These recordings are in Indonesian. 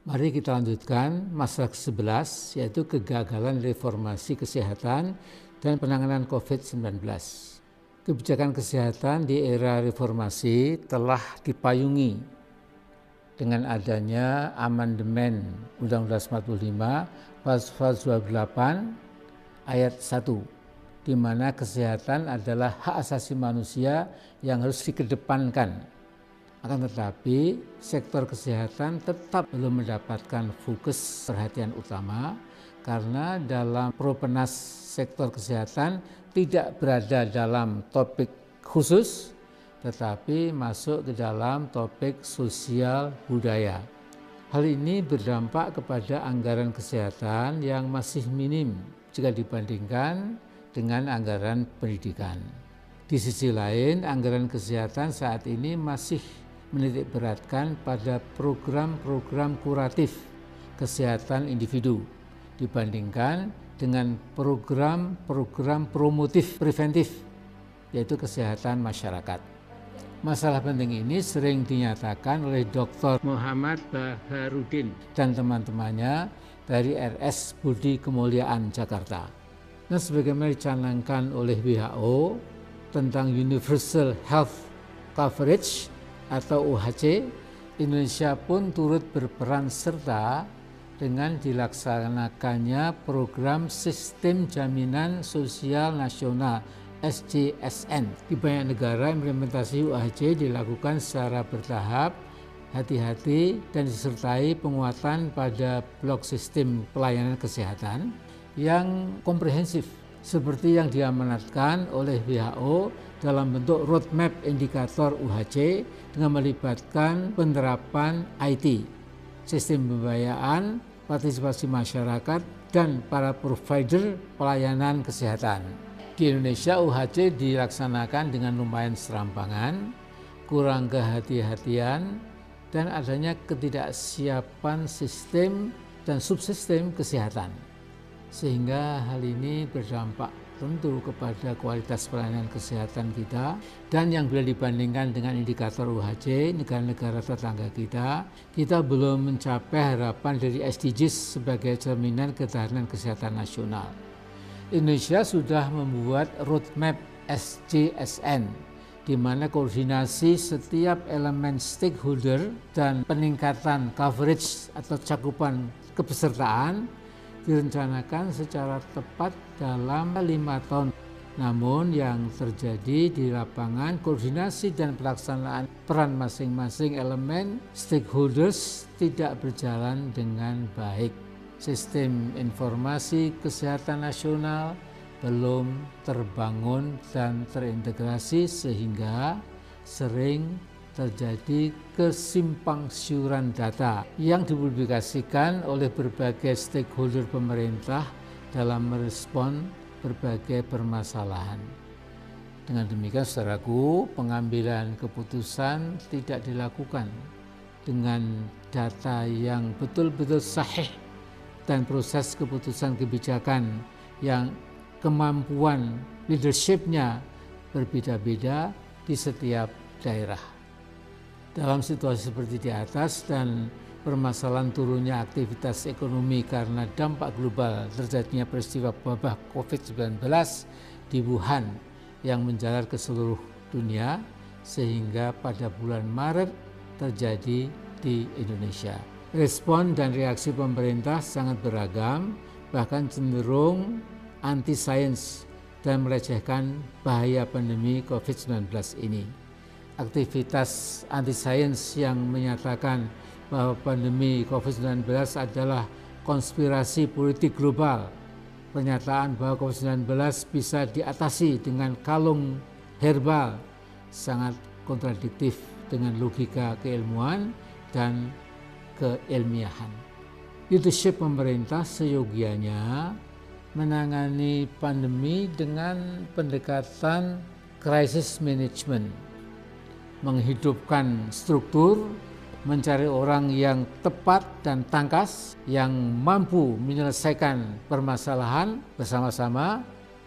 Mari kita lanjutkan masalah ke-11 yaitu kegagalan reformasi kesehatan dan penanganan COVID-19. Kebijakan kesehatan di era reformasi telah dipayungi dengan adanya amandemen Undang-Undang 45 pasal 28 ayat 1 di mana kesehatan adalah hak asasi manusia yang harus dikedepankan akan tetapi sektor kesehatan tetap belum mendapatkan fokus perhatian utama karena dalam propenas sektor kesehatan tidak berada dalam topik khusus tetapi masuk ke dalam topik sosial budaya. Hal ini berdampak kepada anggaran kesehatan yang masih minim jika dibandingkan dengan anggaran pendidikan. Di sisi lain, anggaran kesehatan saat ini masih menitik beratkan pada program-program kuratif kesehatan individu dibandingkan dengan program-program promotif preventif yaitu kesehatan masyarakat. Masalah penting ini sering dinyatakan oleh Dr. Muhammad Baharudin dan teman-temannya dari RS Budi Kemuliaan Jakarta. Nah, sebagaimana dicanangkan oleh WHO tentang Universal Health Coverage atau UHC, Indonesia pun turut berperan serta dengan dilaksanakannya program Sistem Jaminan Sosial Nasional SJSN. Di banyak negara implementasi UHC dilakukan secara bertahap, hati-hati dan disertai penguatan pada blok sistem pelayanan kesehatan yang komprehensif seperti yang diamanatkan oleh WHO dalam bentuk roadmap indikator UHC dengan melibatkan penerapan IT, sistem pembayaran, partisipasi masyarakat, dan para provider pelayanan kesehatan. Di Indonesia UHC dilaksanakan dengan lumayan serampangan, kurang kehati-hatian, dan adanya ketidaksiapan sistem dan subsistem kesehatan. Sehingga hal ini berdampak tentu kepada kualitas pelayanan kesehatan kita dan yang bila dibandingkan dengan indikator UHC negara-negara tetangga kita kita belum mencapai harapan dari SDGs sebagai cerminan ketahanan kesehatan nasional. Indonesia sudah membuat roadmap SJSN di mana koordinasi setiap elemen stakeholder dan peningkatan coverage atau cakupan kepesertaan direncanakan secara tepat dalam lima tahun. Namun yang terjadi di lapangan koordinasi dan pelaksanaan peran masing-masing elemen stakeholders tidak berjalan dengan baik. Sistem informasi kesehatan nasional belum terbangun dan terintegrasi sehingga sering terjadi kesimpang siuran data yang dipublikasikan oleh berbagai stakeholder pemerintah dalam merespon berbagai permasalahan. Dengan demikian, saudaraku, pengambilan keputusan tidak dilakukan dengan data yang betul-betul sahih dan proses keputusan kebijakan yang kemampuan leadershipnya berbeda-beda di setiap daerah. Dalam situasi seperti di atas dan permasalahan turunnya aktivitas ekonomi karena dampak global terjadinya peristiwa wabah COVID-19 di Wuhan yang menjalar ke seluruh dunia sehingga pada bulan Maret terjadi di Indonesia. Respon dan reaksi pemerintah sangat beragam, bahkan cenderung anti sains dan melecehkan bahaya pandemi COVID-19 ini aktivitas anti sains yang menyatakan bahwa pandemi COVID-19 adalah konspirasi politik global. Pernyataan bahwa COVID-19 bisa diatasi dengan kalung herbal sangat kontradiktif dengan logika keilmuan dan keilmiahan. Leadership pemerintah seyogianya menangani pandemi dengan pendekatan crisis management menghidupkan struktur, mencari orang yang tepat dan tangkas, yang mampu menyelesaikan permasalahan bersama-sama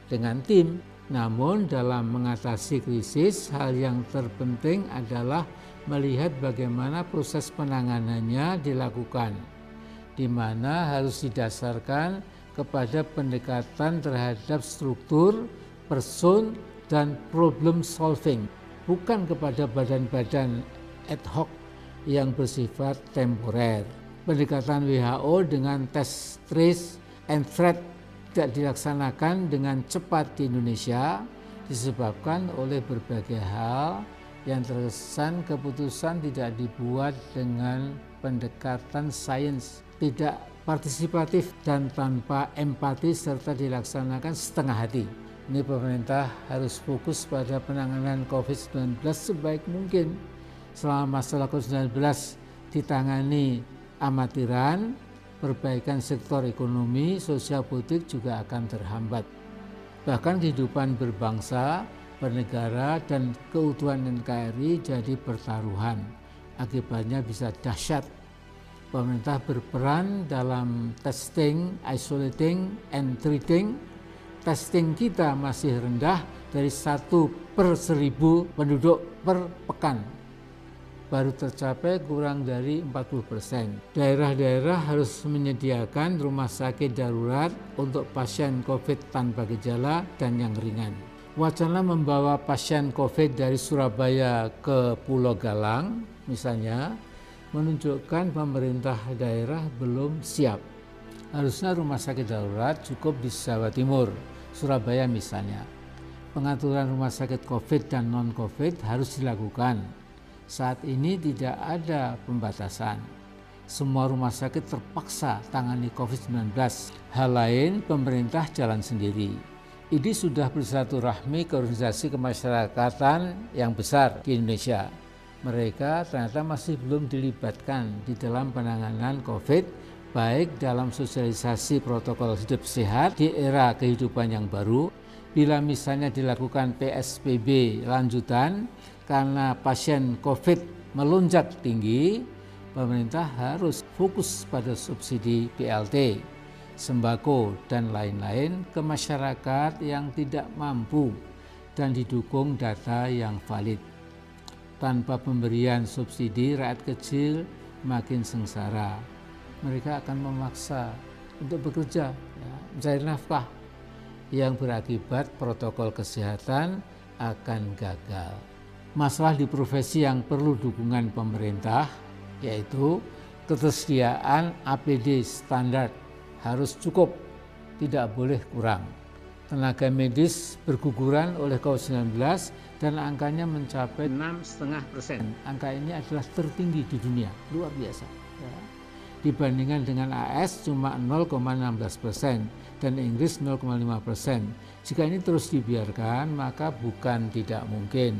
dengan tim. Namun, dalam mengatasi krisis, hal yang terpenting adalah melihat bagaimana proses penanganannya dilakukan. di mana harus didasarkan kepada pendekatan terhadap struktur, person, dan problem solving, bukan kepada badan-badan ad hoc yang bersifat temporer. Pendekatan WHO dengan tes trace and threat tidak dilaksanakan dengan cepat di Indonesia disebabkan oleh berbagai hal yang terkesan keputusan tidak dibuat dengan pendekatan sains, tidak partisipatif dan tanpa empati serta dilaksanakan setengah hati. Ini pemerintah harus fokus pada penanganan COVID-19 sebaik mungkin. Selama masalah COVID-19 ditangani amatiran, perbaikan sektor ekonomi, sosial politik juga akan terhambat. Bahkan kehidupan berbangsa, bernegara, dan keutuhan NKRI jadi pertaruhan. Akibatnya bisa dahsyat pemerintah berperan dalam testing, isolating, and treating. Testing kita masih rendah dari satu per seribu penduduk per pekan. Baru tercapai kurang dari 40 persen. Daerah-daerah harus menyediakan rumah sakit darurat untuk pasien COVID tanpa gejala dan yang ringan. Wacana membawa pasien COVID dari Surabaya ke Pulau Galang, misalnya, menunjukkan pemerintah daerah belum siap. Harusnya rumah sakit darurat cukup di Jawa Timur, Surabaya misalnya. Pengaturan rumah sakit COVID dan non-COVID harus dilakukan. Saat ini tidak ada pembatasan. Semua rumah sakit terpaksa tangani COVID-19. Hal lain, pemerintah jalan sendiri. Ini sudah bersatu rahmi ke organisasi kemasyarakatan yang besar di Indonesia mereka ternyata masih belum dilibatkan di dalam penanganan COVID, baik dalam sosialisasi protokol hidup sehat di era kehidupan yang baru, bila misalnya dilakukan PSBB lanjutan karena pasien COVID melonjak tinggi, pemerintah harus fokus pada subsidi BLT, sembako, dan lain-lain ke masyarakat yang tidak mampu dan didukung data yang valid tanpa pemberian subsidi rakyat kecil makin sengsara. Mereka akan memaksa untuk bekerja, ya, mencari nafkah yang berakibat protokol kesehatan akan gagal. Masalah di profesi yang perlu dukungan pemerintah yaitu ketersediaan APD standar harus cukup, tidak boleh kurang tenaga medis berguguran oleh COVID-19 dan angkanya mencapai 6,5 persen. Angka ini adalah tertinggi di dunia, luar biasa. Ya. Dibandingkan dengan AS cuma 0,16 persen dan Inggris 0,5 persen. Jika ini terus dibiarkan maka bukan tidak mungkin.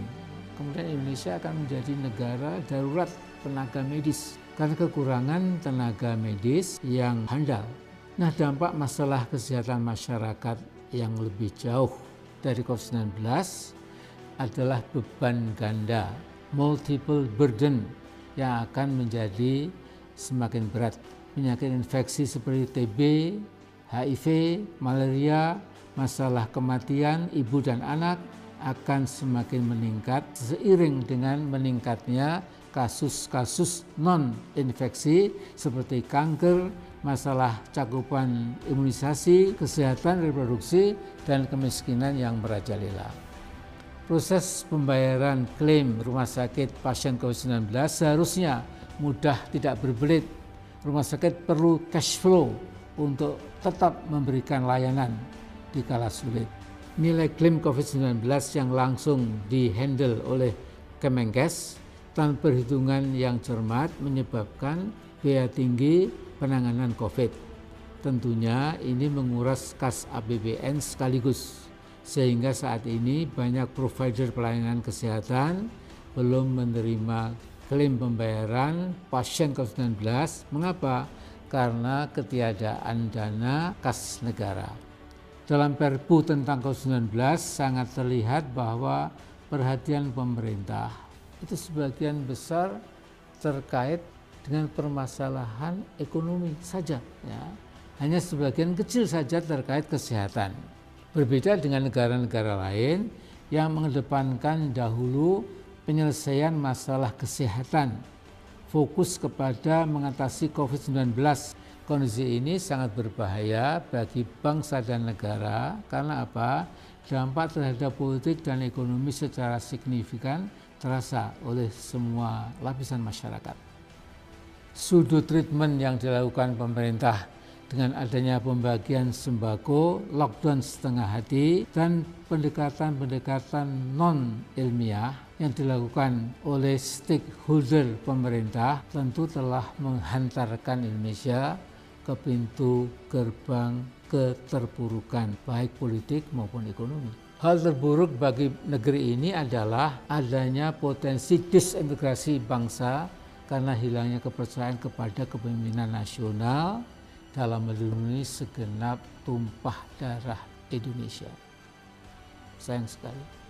Kemudian Indonesia akan menjadi negara darurat tenaga medis karena kekurangan tenaga medis yang handal. Nah dampak masalah kesehatan masyarakat yang lebih jauh dari COVID-19 adalah beban ganda, multiple burden yang akan menjadi semakin berat. Penyakit infeksi seperti TB, HIV, malaria, masalah kematian ibu dan anak akan semakin meningkat seiring dengan meningkatnya kasus-kasus non-infeksi seperti kanker, masalah cakupan imunisasi, kesehatan reproduksi, dan kemiskinan yang merajalela. Proses pembayaran klaim rumah sakit pasien COVID-19 seharusnya mudah tidak berbelit. Rumah sakit perlu cash flow untuk tetap memberikan layanan di kala sulit. Nilai klaim COVID-19 yang langsung dihandle oleh Kemenkes tanpa perhitungan yang cermat menyebabkan biaya tinggi penanganan COVID. Tentunya ini menguras kas APBN sekaligus, sehingga saat ini banyak provider pelayanan kesehatan belum menerima klaim pembayaran pasien COVID-19. Mengapa? Karena ketiadaan dana kas negara. Dalam Perpu tentang COVID-19 sangat terlihat bahwa perhatian pemerintah itu sebagian besar terkait dengan permasalahan ekonomi saja ya hanya sebagian kecil saja terkait kesehatan berbeda dengan negara-negara lain yang mengedepankan dahulu penyelesaian masalah kesehatan fokus kepada mengatasi COVID-19 Kondisi ini sangat berbahaya bagi bangsa dan negara karena apa? Dampak terhadap politik dan ekonomi secara signifikan terasa oleh semua lapisan masyarakat. Sudut treatment yang dilakukan pemerintah dengan adanya pembagian sembako, lockdown setengah hati, dan pendekatan-pendekatan non ilmiah yang dilakukan oleh stakeholder pemerintah tentu telah menghantarkan Indonesia ke pintu gerbang keterpurukan baik politik maupun ekonomi. Hal terburuk bagi negeri ini adalah adanya potensi disintegrasi bangsa karena hilangnya kepercayaan kepada kepemimpinan nasional dalam melindungi segenap tumpah darah Indonesia. Sayang sekali.